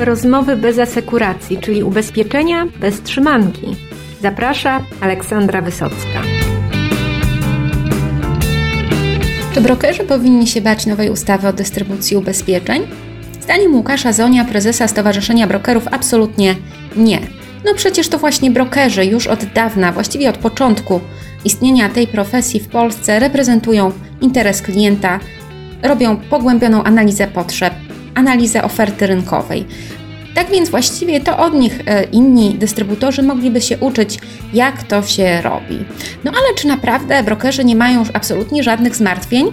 Rozmowy bez asekuracji, czyli ubezpieczenia bez trzymanki. Zaprasza Aleksandra Wysocka. Czy brokerzy powinni się bać nowej ustawy o dystrybucji ubezpieczeń? Zdaniem Łukasza Zonia, prezesa Stowarzyszenia Brokerów, absolutnie nie. No przecież to właśnie brokerzy już od dawna, właściwie od początku istnienia tej profesji w Polsce reprezentują interes klienta, robią pogłębioną analizę potrzeb, analizę oferty rynkowej. Tak więc właściwie to od nich e, inni dystrybutorzy mogliby się uczyć, jak to się robi. No ale czy naprawdę brokerzy nie mają już absolutnie żadnych zmartwień?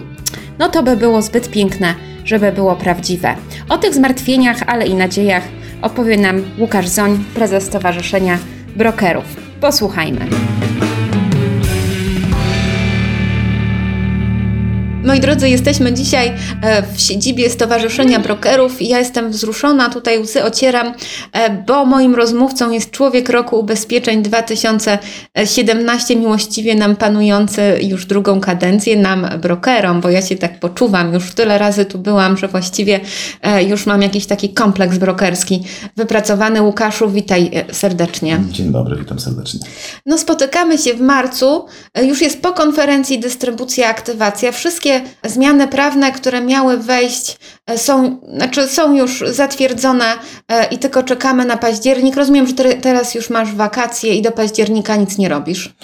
No to by było zbyt piękne, żeby było prawdziwe. O tych zmartwieniach, ale i nadziejach opowie nam Łukasz Zoń, prezes Stowarzyszenia Brokerów. Posłuchajmy. Moi drodzy, jesteśmy dzisiaj e, w siedzibie Stowarzyszenia Brokerów i ja jestem wzruszona, tutaj łzy ocieram, e, bo moim rozmówcą jest Człowiek Roku Ubezpieczeń 2017, miłościwie nam panujący już drugą kadencję, nam brokerom, bo ja się tak poczuwam, już tyle razy tu byłam, że właściwie e, już mam jakiś taki kompleks brokerski wypracowany. Łukaszu, witaj serdecznie. Dzień dobry, witam serdecznie. No spotykamy się w marcu, już jest po konferencji dystrybucja, aktywacja, wszystkie zmiany prawne, które miały wejść, e, są, znaczy są już zatwierdzone e, i tylko czekamy na październik. Rozumiem, że teraz już masz wakacje i do października nic nie robisz.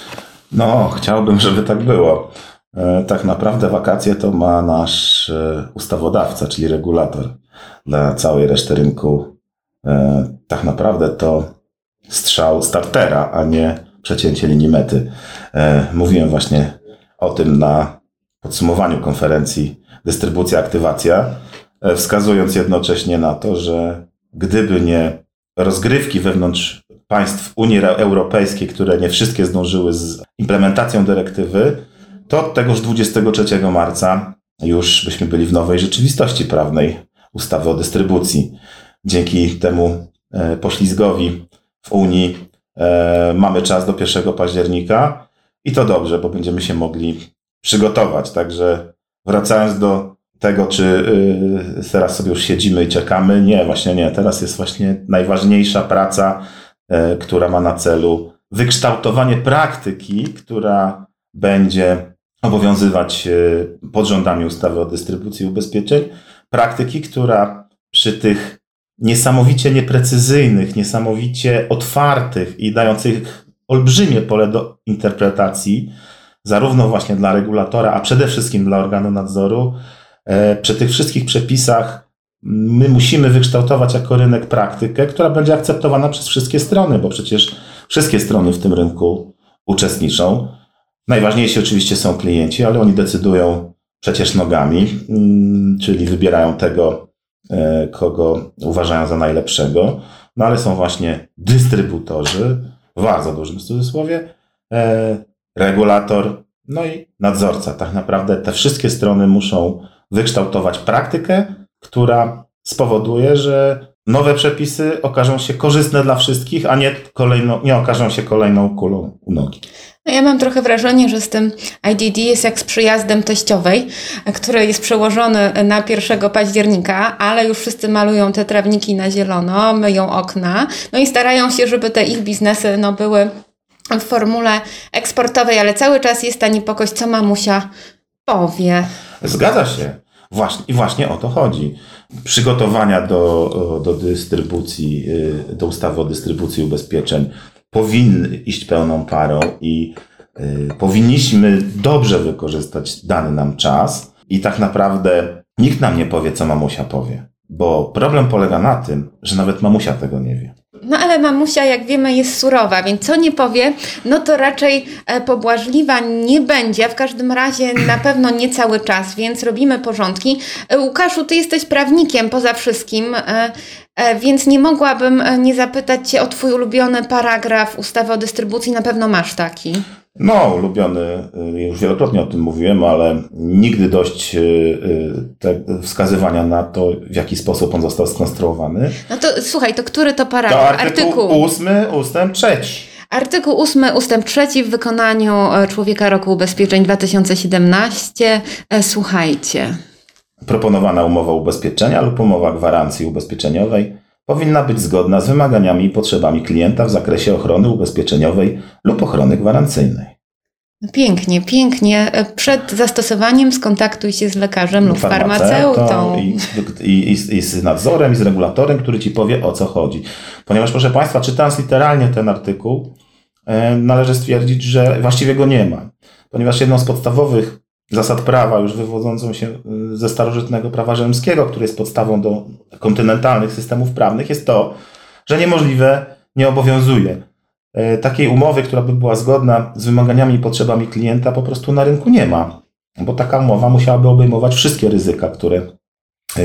No, chciałbym, żeby tak było. E, tak naprawdę wakacje to ma nasz ustawodawca, czyli regulator dla całej reszty rynku. Tak naprawdę to strzał startera, a nie przecięcie linii mety. Mówiłem właśnie o tym na podsumowaniu konferencji dystrybucja, aktywacja, e, wskazując jednocześnie na to, że gdyby nie rozgrywki wewnątrz państw Unii Europejskiej, które nie wszystkie zdążyły z implementacją dyrektywy, to tegoż 23 marca już byśmy byli w nowej rzeczywistości prawnej ustawy o dystrybucji. Dzięki temu e, poślizgowi w Unii e, mamy czas do 1 października i to dobrze, bo będziemy się mogli przygotować. Także wracając do tego, czy yy, teraz sobie już siedzimy i czekamy, nie, właśnie nie. Teraz jest właśnie najważniejsza praca, yy, która ma na celu wykształtowanie praktyki, która będzie obowiązywać yy, pod rządami ustawy o dystrybucji ubezpieczeń. Praktyki, która przy tych niesamowicie nieprecyzyjnych, niesamowicie otwartych i dających olbrzymie pole do interpretacji zarówno właśnie dla regulatora, a przede wszystkim dla organu nadzoru, e, przy tych wszystkich przepisach my musimy wykształtować jako rynek praktykę, która będzie akceptowana przez wszystkie strony, bo przecież wszystkie strony w tym rynku uczestniczą. Najważniejsi oczywiście są klienci, ale oni decydują przecież nogami, mm, czyli wybierają tego, e, kogo uważają za najlepszego. No ale są właśnie dystrybutorzy, w bardzo dużym cudzysłowie, e, regulator, no i nadzorca. Tak naprawdę te wszystkie strony muszą wykształtować praktykę, która spowoduje, że nowe przepisy okażą się korzystne dla wszystkich, a nie, kolejno, nie okażą się kolejną kulą u nogi. No ja mam trochę wrażenie, że z tym IDD jest jak z przyjazdem teściowej, który jest przełożony na 1 października, ale już wszyscy malują te trawniki na zielono, myją okna, no i starają się, żeby te ich biznesy no, były w formule eksportowej, ale cały czas jest ta niepokość, co mamusia powie. Zgadza się. Właśnie, I właśnie o to chodzi. Przygotowania do, do dystrybucji, y, do ustawy o dystrybucji ubezpieczeń powinny iść pełną parą i y, powinniśmy dobrze wykorzystać dany nam czas i tak naprawdę nikt nam nie powie, co mamusia powie. Bo problem polega na tym, że nawet mamusia tego nie wie. No ale mamusia, jak wiemy, jest surowa, więc co nie powie, no to raczej e, pobłażliwa nie będzie, w każdym razie na pewno nie cały czas, więc robimy porządki. E, Łukaszu, ty jesteś prawnikiem poza wszystkim, e, więc nie mogłabym nie zapytać cię o twój ulubiony paragraf ustawy o dystrybucji, na pewno masz taki. No, ulubiony, y, już wielokrotnie o tym mówiłem, ale nigdy dość y, y, te wskazywania na to, w jaki sposób on został skonstruowany. No to słuchaj, to który to paragraf? To artykuł, artykuł 8 ustęp 3. Artykuł 8 ustęp 3 w wykonaniu e, Człowieka Roku Ubezpieczeń 2017. E, słuchajcie. Proponowana umowa ubezpieczenia lub umowa gwarancji ubezpieczeniowej powinna być zgodna z wymaganiami i potrzebami klienta w zakresie ochrony ubezpieczeniowej lub ochrony gwarancyjnej. Pięknie, pięknie. Przed zastosowaniem skontaktuj się z lekarzem lub farmaceutą. I, i, i, I z nadzorem, i z regulatorem, który ci powie o co chodzi. Ponieważ, proszę Państwa, czytając literalnie ten artykuł, e, należy stwierdzić, że właściwie go nie ma. Ponieważ jedną z podstawowych zasad prawa, już wywodzącą się e, ze starożytnego prawa rzymskiego, które jest podstawą do kontynentalnych systemów prawnych, jest to, że niemożliwe nie obowiązuje. E, takiej umowy, która by była zgodna z wymaganiami i potrzebami klienta, po prostu na rynku nie ma. Bo taka umowa musiałaby obejmować wszystkie ryzyka, które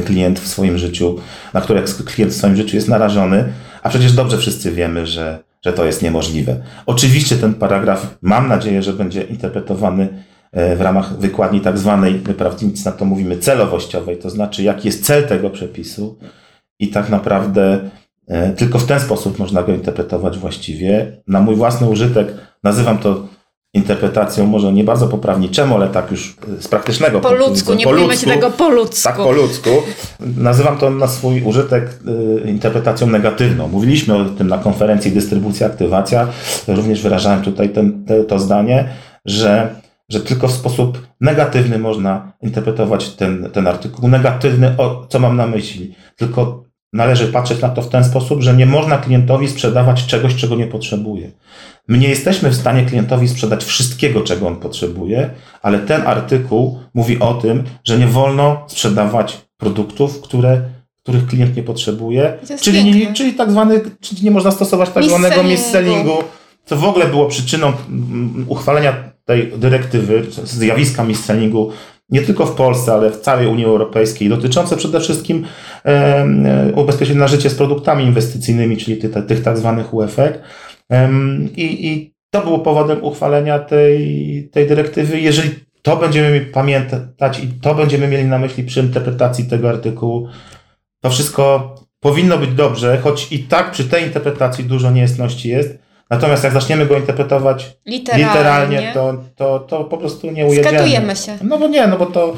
klient w swoim życiu, na które klient w swoim życiu jest narażony, a przecież dobrze wszyscy wiemy, że, że to jest niemożliwe. Oczywiście ten paragraf, mam nadzieję, że będzie interpretowany e, w ramach wykładni tak zwanej, my prawnicy na to mówimy, celowościowej, to znaczy jaki jest cel tego przepisu i tak naprawdę E, tylko w ten sposób można go interpretować właściwie. Na mój własny użytek nazywam to interpretacją może nie bardzo poprawniczemu, ale tak już e, z praktycznego Po ludzku, nie mówimy się tego po ludzku. Tak, po ludzku. Nazywam to na swój użytek e, interpretacją negatywną. Mówiliśmy o tym na konferencji Dystrybucja, Aktywacja. Również wyrażałem tutaj ten, te, to zdanie, że, że tylko w sposób negatywny można interpretować ten, ten artykuł. Negatywny, o, co mam na myśli? Tylko należy patrzeć na to w ten sposób, że nie można klientowi sprzedawać czegoś, czego nie potrzebuje. My nie jesteśmy w stanie klientowi sprzedać wszystkiego, czego on potrzebuje, ale ten artykuł mówi o tym, że nie wolno sprzedawać produktów, które, których klient nie potrzebuje, czyli, czyli tak zwany, czyli nie można stosować tak zwanego mis-sellingu, co w ogóle było przyczyną mm, uchwalenia tej dyrektywy, zjawiska mis-sellingu nie tylko w Polsce, ale w całej Unii Europejskiej, dotyczące przede wszystkim ubezpieczeń na życie z produktami inwestycyjnymi, czyli tych, tych tak zwanych UEFek. I, I to było powodem uchwalenia tej, tej dyrektywy. Jeżeli to będziemy pamiętać i to będziemy mieli na myśli przy interpretacji tego artykułu, to wszystko powinno być dobrze, choć i tak przy tej interpretacji dużo niejasności jest. Natomiast jak zaczniemy go interpretować literalnie, literalnie to, to, to po prostu nie ujedziemy. Skatujemy się. No bo nie, no bo to,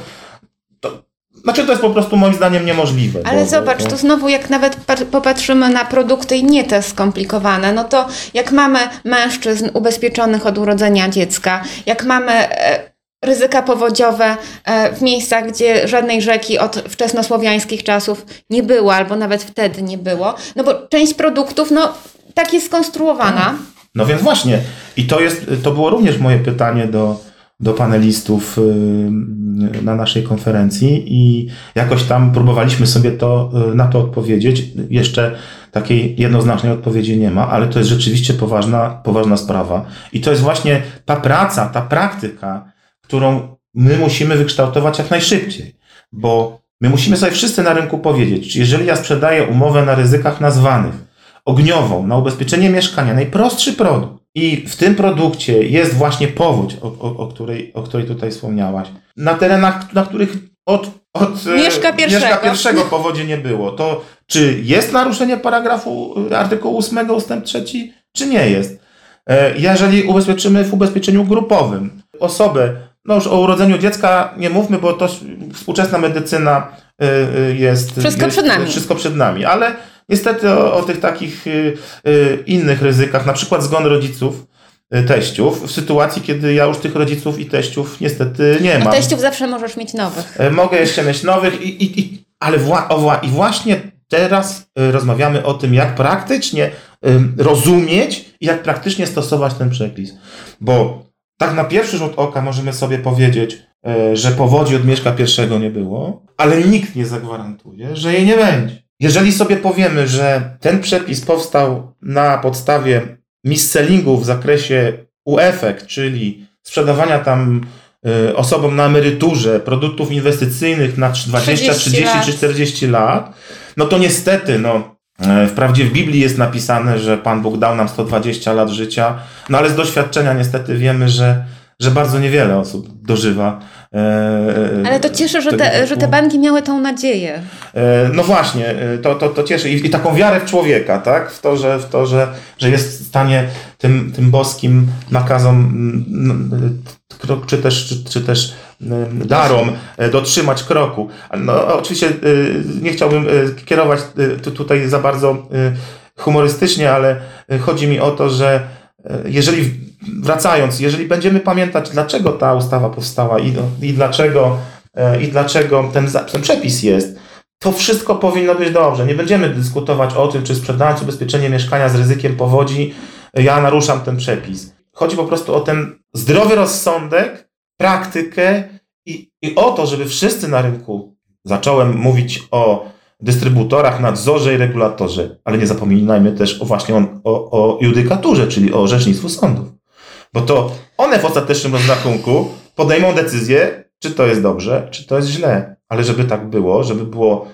to znaczy to jest po prostu moim zdaniem niemożliwe. Ale bo, zobacz, bo, to znowu jak nawet popatrzymy na produkty i nie te skomplikowane, no to jak mamy mężczyzn ubezpieczonych od urodzenia dziecka, jak mamy e, ryzyka powodziowe e, w miejscach, gdzie żadnej rzeki od wczesnosłowiańskich czasów nie było, albo nawet wtedy nie było, no bo część produktów, no tak jest skonstruowana. No więc właśnie. I to, jest, to było również moje pytanie do, do panelistów y, na naszej konferencji i jakoś tam próbowaliśmy sobie to, y, na to odpowiedzieć. Jeszcze takiej jednoznacznej odpowiedzi nie ma, ale to jest rzeczywiście poważna, poważna sprawa. I to jest właśnie ta praca, ta praktyka, którą my musimy wykształtować jak najszybciej, bo my musimy sobie wszyscy na rynku powiedzieć, jeżeli ja sprzedaję umowę na ryzykach nazwanych, ogniową na ubezpieczenie mieszkania, najprostszy produkt. I w tym produkcie jest właśnie powódź, o, o, o, której, o której tutaj wspomniałaś. Na terenach, na których od, od e, mieszka pierwszego. mieszka pierwszego powodzie nie było. To czy jest naruszenie paragrafu e, artykułu 8 ustęp 3, czy nie jest? E, jeżeli ubezpieczymy w ubezpieczeniu grupowym osobę, no już o urodzeniu dziecka nie mówmy, bo to współczesna medycyna jest. Wszystko jest, przed nami. Wszystko przed nami, ale Niestety o, o tych takich y, y, innych ryzykach, na przykład zgon rodziców, y, teściów, w sytuacji, kiedy ja już tych rodziców i teściów niestety nie mam. teściów zawsze możesz mieć nowych. E, mogę jeszcze mieć nowych, i, i, i, ale wła, o, i właśnie teraz rozmawiamy o tym, jak praktycznie rozumieć i jak praktycznie stosować ten przepis. Bo tak na pierwszy rzut oka możemy sobie powiedzieć, e, że powodzi od mieszka pierwszego nie było, ale nikt nie zagwarantuje, że jej nie będzie. Jeżeli sobie powiemy, że ten przepis powstał na podstawie mis-sellingu w zakresie UEFEK, czyli sprzedawania tam y, osobom na emeryturze produktów inwestycyjnych na 20, 30 lat. czy 40 lat, no to niestety, no, e, Wprawdzie w Biblii jest napisane, że Pan Bóg dał nam 120 lat życia, no ale z doświadczenia niestety wiemy, że, że bardzo niewiele osób dożywa Ale to cieszy, że te, że te banki miały tą nadzieję. E, no właśnie, e, to, to, to cieszy I, i taką wiarę w człowieka, tak? W to, że, w to, że, że jest w stanie tym, tym boskim nakazom czy też, czy, czy też darom dotrzymać kroku. No, oczywiście nie chciałbym kierować tutaj za bardzo humorystycznie, ale chodzi mi o to, że jeżeli wracając, jeżeli będziemy pamiętać, dlaczego ta ustawa powstała i, i dlaczego, i dlaczego ten, ten przepis jest, to wszystko powinno być dobrze. Nie będziemy dyskutować o tym, czy sprzedając ubezpieczenie mieszkania z ryzykiem powodzi, ja naruszam ten przepis. Chodzi po prostu o ten zdrowy rozsądek, praktykę i, i o to, żeby wszyscy na rynku, zacząłem mówić o dystrybutorach, nadzorze i regulatorze, ale nie zapominajmy też o właśnie o, o, judykaturze, czyli o orzecznictwu sądów. Bo to one w ostatecznym rozrachunku podejmą decyzję, czy to jest dobrze, czy to jest źle. Ale żeby tak było, żeby było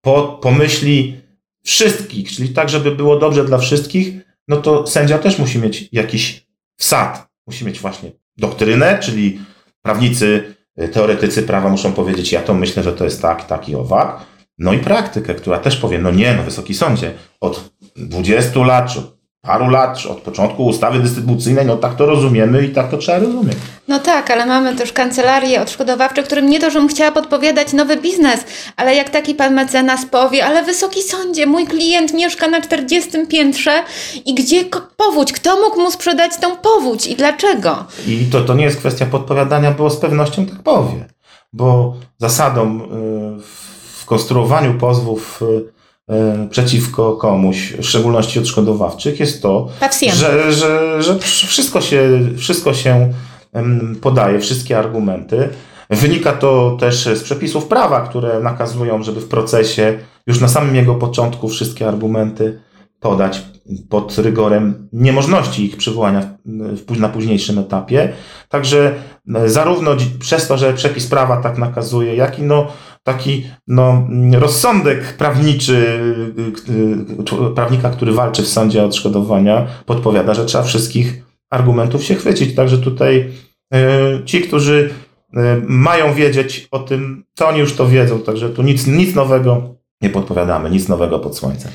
po pomyśli wszystkich, czyli tak, żeby było dobrze dla wszystkich, no to sędzia też musi mieć jakiś wsad. Musi mieć właśnie doktrynę, czyli prawnicy, y, teoretycy prawa muszą powiedzieć, ja to myślę, że to jest tak, tak i owak. No i praktykę, która też powie, no nie, no Wysoki Sądzie, od 20 lat, paru lat, od początku ustawy dystrybucyjnej, no tak to rozumiemy i tak to trzeba rozumieć. No tak, ale mamy też kancelarię odszkodowawcze, którym nie to, żebym chciała podpowiadać nowy biznes, ale jak taki pan mecenas powie, ale wysoki sądzie, mój klient mieszka na 40 piętrze i gdzie powódź? Kto mógł mu sprzedać tą powódź i dlaczego? I to, to nie jest kwestia podpowiadania, bo z pewnością tak powie. Bo zasadą y, w konstruowaniu pozwów y, E, przeciwko komuś, w szczególności odszkodowawczych, jest to, że, że, że wszystko się, wszystko się podaje, wszystkie argumenty. Wynika to też z przepisów prawa, które nakazują, żeby w procesie już na samym jego początku wszystkie argumenty podać pod rygorem niemożności ich przywołania na późniejszym etapie. Także e, zarówno przez to, że przepis prawa tak nakazuje, jak i no, taki no, rozsądek prawniczy y, y, prawnika, który walczy w sądzie o odszkodowania, podpowiada, że trzeba wszystkich argumentów się chwycić. Także tutaj ci, którzy mają wiedzieć o tym, to oni już to wiedzą, także tu nic, nic nowego nie podpowiadamy, nic nowego pod słońcem.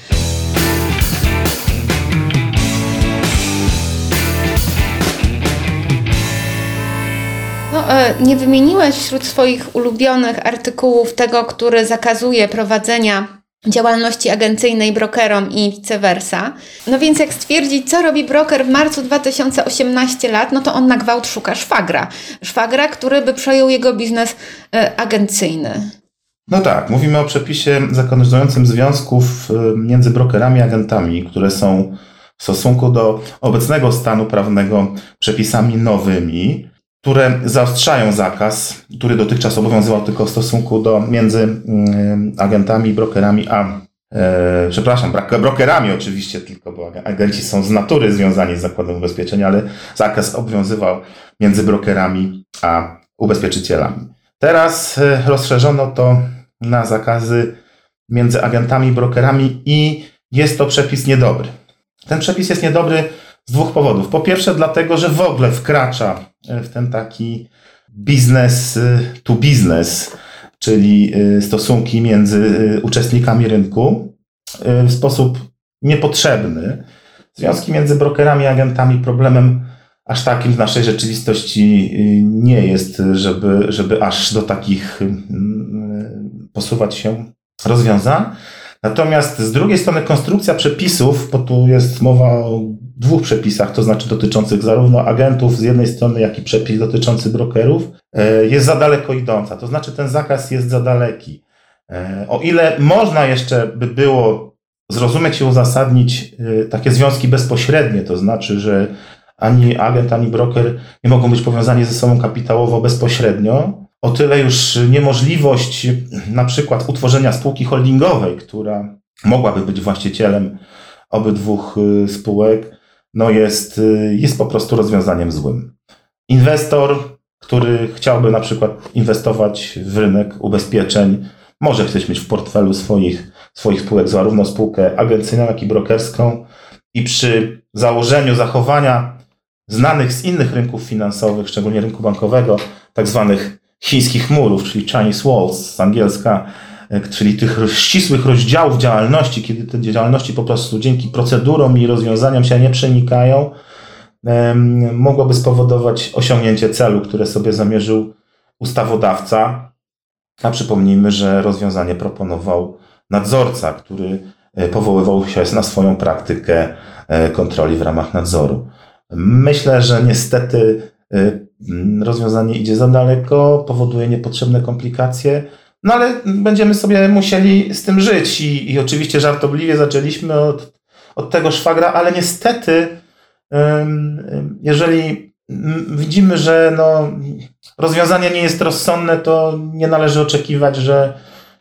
Nie wymieniłeś wśród swoich ulubionych artykułów tego, który zakazuje prowadzenia działalności agencyjnej brokerom i vice versa. No więc jak stwierdzić, co robi broker w marcu 2018 lat, no to on na gwałt szuka szwagra. Szwagra, który by przejął jego biznes e, agencyjny. No tak, mówimy o przepisie zakonyzującym związków e, między brokerami i agentami, które są w stosunku do obecnego stanu prawnego przepisami nowymi które zaostrzają zakaz, który dotychczas obowiązywał tylko w stosunku do między mm, agentami, brokerami, a e, przepraszam, brokerami oczywiście tylko, bo agenci są z natury związani z zakładem ubezpieczenia, ale zakaz obowiązywał między brokerami a ubezpieczycielami. Teraz e, rozszerzono to na zakazy między agentami brokerami i jest to przepis niedobry. Ten przepis jest niedobry z dwóch powodów. Po pierwsze, dlatego, że w ogóle wkracza w ten taki biznes to biznes, czyli y, stosunki między y, uczestnikami rynku y, w sposób niepotrzebny. Związki między brokerami i agentami problemem aż takim w naszej rzeczywistości nie jest, żeby, żeby aż do takich posuwać się rozwiązań. Natomiast z drugiej strony konstrukcja przepisów, bo tu jest mowa o dwóch przepisach, to znaczy dotyczących zarówno agentów z jednej strony, jak i przepis dotyczący brokerów, e, jest za daleko idąca. To znaczy ten zakaz jest za daleki. E, o ile można jeszcze by było zrozumieć i uzasadnić e, takie związki bezpośrednie, to znaczy, że ani agent, ani broker nie mogą być powiązani ze sobą kapitałowo bezpośrednio, o tyle już niemożliwość na przykład utworzenia spółki holdingowej, która mogłaby być właścicielem obydwu y, spółek, no jest, y, jest po prostu rozwiązaniem złym. Inwestor, który chciałby na przykład inwestować w rynek ubezpieczeń, może chcieć mieć w portfelu swoich, swoich spółek zarówno spółkę agencyjną, jak i brokerską i przy założeniu zachowania znanych z innych rynków finansowych, szczególnie rynku bankowego, tak zwanych chińskich murów, czyli Chinese Walls z angielska, e, czyli tych ścisłych rozdziałów działalności, kiedy te działalności po prostu dzięki procedurom i rozwiązaniom się nie przenikają, mogłoby spowodować osiągnięcie celu, które sobie zamierzył ustawodawca, a przypomnijmy, że rozwiązanie proponował nadzorca, który e, powoływał się na swoją praktykę e, kontroli w ramach nadzoru. Myślę, że niestety rozwiązanie idzie za daleko, powoduje niepotrzebne komplikacje, no ale będziemy sobie musieli z tym żyć i, i oczywiście żartobliwie zaczęliśmy od, od tego szwagra, ale niestety jeżeli widzimy, że no, rozwiązanie nie jest rozsądne, to nie należy oczekiwać, że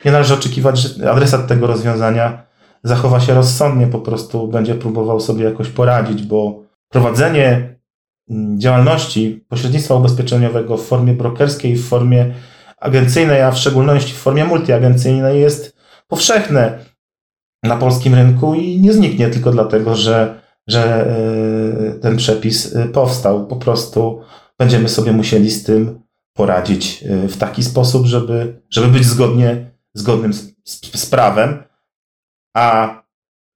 nie należy oczekiwać, że adresat tego rozwiązania zachowa się rozsądnie, po prostu będzie próbował sobie jakoś poradzić, bo prowadzenie mm, działalności pośrednictwa ubezpieczeniowego w formie brokerskiej, w formie agencyjnej, a w szczególności w formie multiagencyjnej jest powszechne na polskim rynku i nie zniknie tylko dlatego, że, że e, ten przepis e, powstał. Po prostu będziemy sobie musieli z tym poradzić e, w taki sposób, żeby, żeby być zgodnie, zgodnym z, z, z prawem. A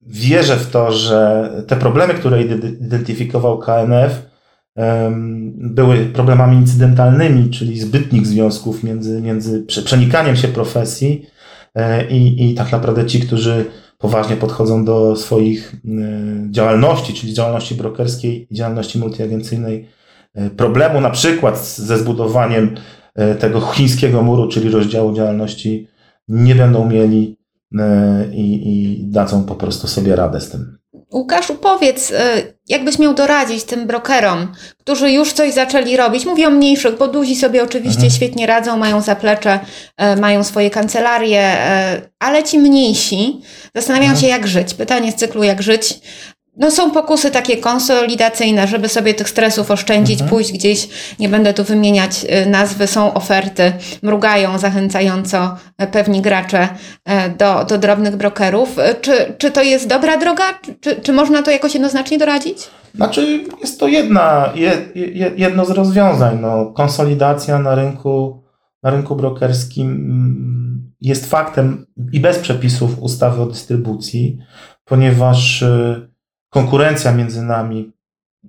wierzę w to, że te problemy, które identyfikował KNF, były problemami incydentalnymi, czyli zbytnich związków między, między przenikaniem się profesji e, i, i tak naprawdę ci, którzy poważnie podchodzą do swoich e, działalności, czyli działalności brokerskiej i działalności multiagencyjnej, e, problemu na przykład ze zbudowaniem tego chińskiego muru, czyli rozdziału działalności, nie będą mieli i, i dadzą po prostu sobie radę z tym. Łukaszu, powiedz, y, jakbyś miał doradzić tym brokerom, którzy już coś zaczęli robić? Mówię o mniejszych, bo duzi sobie oczywiście mhm. świetnie radzą, mają zaplecze, y, mają swoje kancelarie, y, ale ci mniejsi zastanawiają mhm. się, jak żyć. Pytanie z cyklu, jak żyć. No są pokusy takie konsolidacyjne, żeby sobie tych stresów oszczędzić, mhm. pójść gdzieś, nie będę tu wymieniać y, nazwy, są oferty, mrugają zachęcająco y, pewni gracze y, do, do drobnych brokerów. Czy, czy to jest dobra droga? Czy, czy można to jakoś jednoznacznie doradzić? Znaczy jest to jedna, jedno z rozwiązań. No, konsolidacja na rynku, na rynku brokerskim mm, jest faktem i bez przepisów ustawy o dystrybucji, ponieważ konkurencja między nami,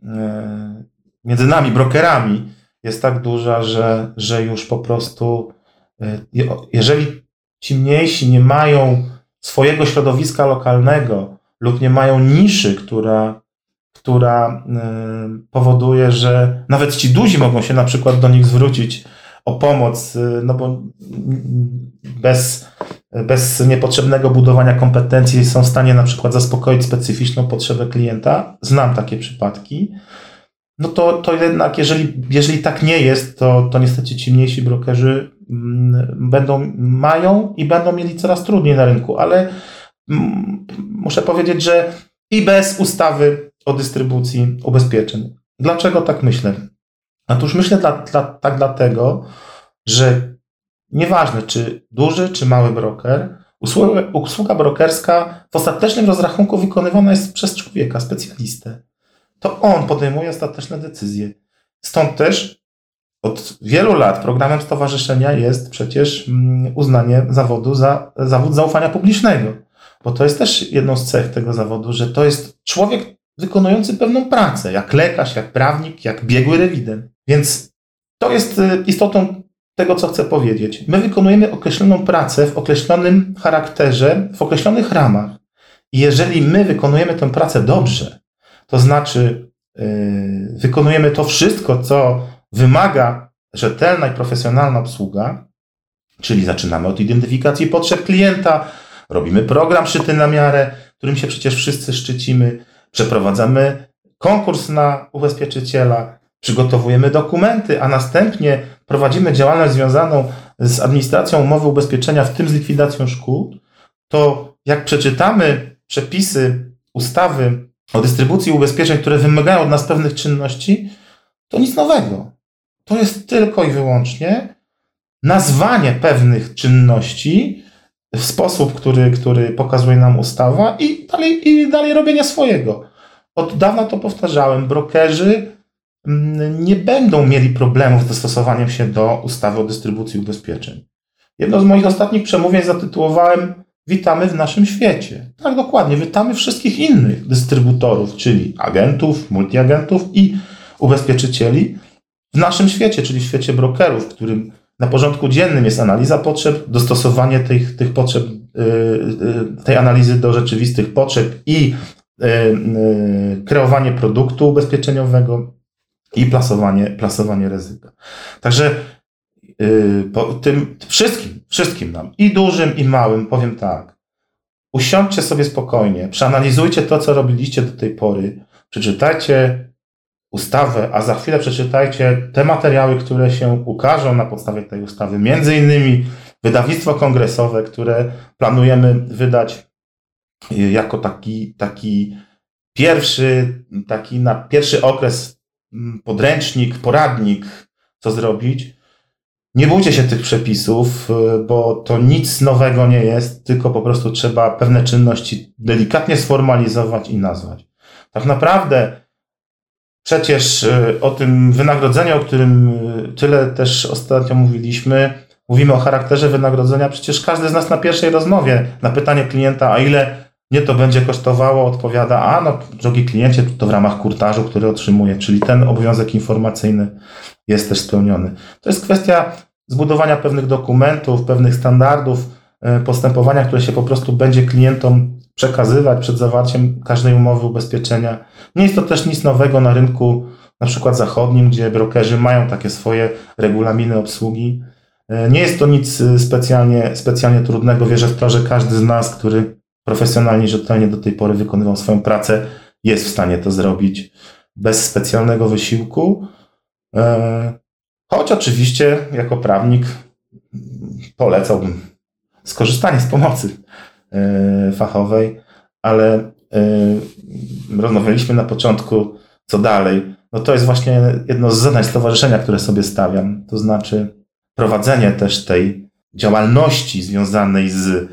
e, między nami, brokerami, jest tak duża, że, że już po prostu, e, jeżeli ci mniejsi nie mają swojego środowiska lokalnego lub nie mają niszy, która, która e, powoduje, że nawet ci duzi mogą się na przykład do nich zwrócić o pomoc, no bo bez bez niepotrzebnego budowania kompetencji są w stanie na przykład zaspokoić specyficzną potrzebę klienta. Znam takie przypadki. No to, to jednak, jeżeli, jeżeli tak nie jest, to, to niestety ci mniejsi brokerzy mm, będą, mają i będą mieli coraz trudniej na rynku, ale mm, muszę powiedzieć, że i bez ustawy o dystrybucji ubezpieczeń. Dlaczego tak myślę? Otóż myślę dla, dla, tak dlatego, że Nieważne, czy duży, czy mały broker, usługa, usługa brokerska w ostatecznym rozrachunku wykonywana jest przez człowieka, specjalistę. To on podejmuje ostateczne decyzje. Stąd też od wielu lat programem stowarzyszenia jest przecież mm, uznanie zawodu za zawód zaufania publicznego. Bo to jest też jedną z cech tego zawodu, że to jest człowiek wykonujący pewną pracę, jak lekarz, jak prawnik, jak biegły rewident. Więc to jest y, istotą tego, co chcę powiedzieć. My wykonujemy określoną pracę w określonym charakterze, w określonych ramach. I jeżeli my wykonujemy tę pracę dobrze, to znaczy yy, wykonujemy to wszystko, co wymaga rzetelna i profesjonalna obsługa, czyli zaczynamy od identyfikacji potrzeb klienta, robimy program szyty na miarę, którym się przecież wszyscy szczycimy, przeprowadzamy konkurs na ubezpieczyciela, przygotowujemy dokumenty, a następnie prowadzimy działalność związaną z administracją umowy ubezpieczenia, w tym z likwidacją szkód, to jak przeczytamy przepisy ustawy o dystrybucji ubezpieczeń, które wymagają od nas pewnych czynności, to nic nowego. To jest tylko i wyłącznie nazwanie pewnych czynności w sposób, który, który pokazuje nam ustawa i dalej, i dalej robienie swojego. Od dawna to powtarzałem. Brokerzy nie będą mieli problemów z dostosowaniem się do ustawy o dystrybucji ubezpieczeń. Jedno z moich ostatnich przemówień zatytułowałem Witamy w naszym świecie. Tak dokładnie, witamy wszystkich innych dystrybutorów, czyli agentów, multiagentów i ubezpieczycieli w naszym świecie, czyli w świecie brokerów, w którym na porządku dziennym jest analiza potrzeb, dostosowanie tych, tych potrzeb, tej analizy do rzeczywistych potrzeb i kreowanie produktu ubezpieczeniowego i plasowanie, plasowanie ryzyka. Także po tym wszystkim, wszystkim nam, i dużym, i małym, powiem tak. Usiądźcie sobie spokojnie, przeanalizujcie to, co robiliście do tej pory, przeczytajcie ustawę, a za chwilę przeczytajcie te materiały, które się ukażą na podstawie tej ustawy. Między innymi wydawnictwo kongresowe, które planujemy wydać y, jako taki, taki pierwszy, taki na pierwszy okres podręcznik, poradnik, co zrobić. Nie bójcie się tych przepisów, y, bo to nic nowego nie jest, tylko po prostu trzeba pewne czynności delikatnie sformalizować i nazwać. Tak naprawdę przecież y, o tym wynagrodzeniu, o którym y, tyle też ostatnio mówiliśmy, mówimy o charakterze wynagrodzenia, przecież każdy z nas na pierwszej rozmowie na pytanie klienta, a ile mnie to będzie kosztowało, odpowiada, a no drogi kliencie, to w ramach kurtażu, który otrzymuje, czyli ten obowiązek informacyjny jest też spełniony. To jest kwestia zbudowania pewnych dokumentów, pewnych standardów y, postępowania, które się po prostu będzie klientom przekazywać przed zawarciem każdej umowy ubezpieczenia. Nie jest to też nic nowego na rynku na przykład zachodnim, gdzie brokerzy mają takie swoje regulaminy obsługi. E, nie jest to nic e, specjalnie, specjalnie trudnego. Wierzę w to, że każdy z nas, który profesjonalnie rzetelnie do tej pory wykonywał swoją pracę, jest w stanie to zrobić bez specjalnego wysiłku. E, choć oczywiście jako prawnik polecałbym skorzystanie z pomocy E, fachowej, ale e, rozmawialiśmy na początku, co dalej. No to jest właśnie jedno z zadań stowarzyszenia, które sobie stawiam, to znaczy prowadzenie też tej działalności związanej z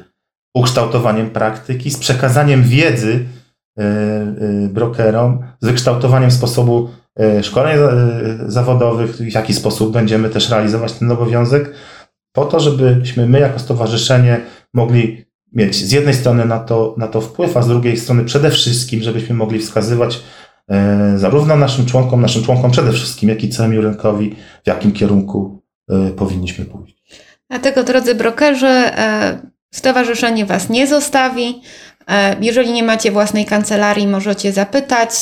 ukształtowaniem praktyki, z przekazaniem wiedzy e, brokerom, z wykształtowaniem sposobu szkoleń zawodowych, w jaki sposób będziemy też realizować ten obowiązek, po to, żebyśmy my jako stowarzyszenie mogli mieć z jednej strony na to, na to wpływ, a z drugiej strony przede wszystkim, żebyśmy mogli wskazywać e, zarówno naszym członkom, naszym członkom przede wszystkim, jak i całemu rynkowi, w jakim kierunku e, powinniśmy pójść. Dlatego, drodzy brokerzy, e, stowarzyszenie Was nie zostawi. Jeżeli nie macie własnej kancelarii, możecie zapytać.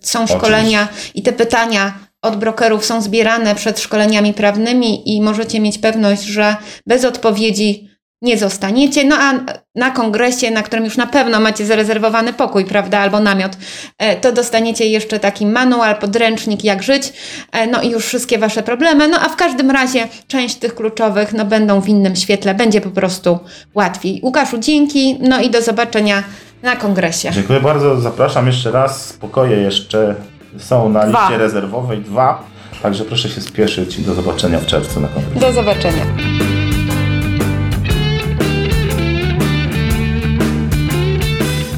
Są szkolenia Oczywiście. i te pytania od brokerów są zbierane przed szkoleniami prawnymi i możecie mieć pewność, że bez odpowiedzi nie zostaniecie. No a na kongresie, na którym już na pewno macie zarezerwowany pokój, prawda, albo namiot, e, to dostaniecie jeszcze taki manual, podręcznik, jak żyć, e, no i już wszystkie Wasze problemy. No a w każdym razie część tych kluczowych, no będą w innym świetle, będzie po prostu łatwiej. Łukaszu, dzięki, no i do zobaczenia na kongresie. Dziękuję bardzo, zapraszam jeszcze raz. Pokoje jeszcze są na dwa. liście rezerwowej, dwa. Także proszę się spieszyć i do zobaczenia w czerwcu na kongresie. Do zobaczenia.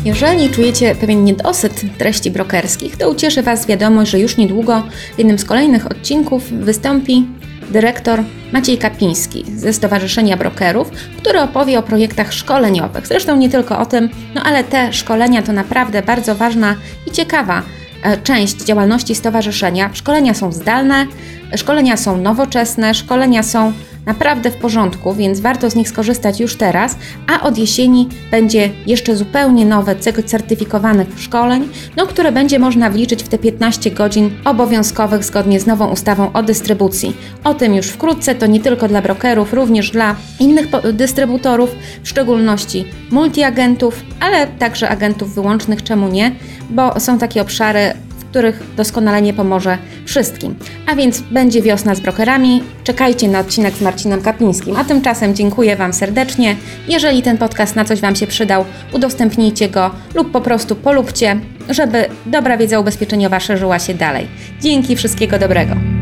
Jeżeli czujecie pewien niedosyt treści brokerskich, to ucieszy Was wiadomość, że już niedługo w jednym z kolejnych odcinków wystąpi dyrektor Maciej Kapiński ze Stowarzyszenia Brokerów, który opowie o projektach szkoleniowych. Zresztą nie tylko o tym, no ale te szkolenia to naprawdę bardzo ważna i ciekawa e, część działalności stowarzyszenia. Szkolenia są zdalne, szkolenia są nowoczesne, szkolenia są naprawdę w porządku, więc warto z nich skorzystać już teraz, a od jesieni będzie jeszcze zupełnie nowy cykl certyfikowanych szkoleń, no, które będzie można wliczyć w te 15 godzin obowiązkowych zgodnie z nową ustawą o dystrybucji. O tym już wkrótce, to nie tylko dla brokerów, również dla innych dystrybutorów, w szczególności multiagentów, ale także agentów wyłącznych, czemu nie, bo są takie obszary których doskonalenie pomoże wszystkim. A więc będzie wiosna z brokerami. Czekajcie na odcinek z Marcinem Kapińskim. A tymczasem dziękuję Wam serdecznie. Jeżeli ten podcast na coś Wam się przydał, udostępnijcie go lub po prostu polubcie, żeby dobra wiedza ubezpieczeniowa szerzyła się dalej. Dzięki, wszystkiego dobrego.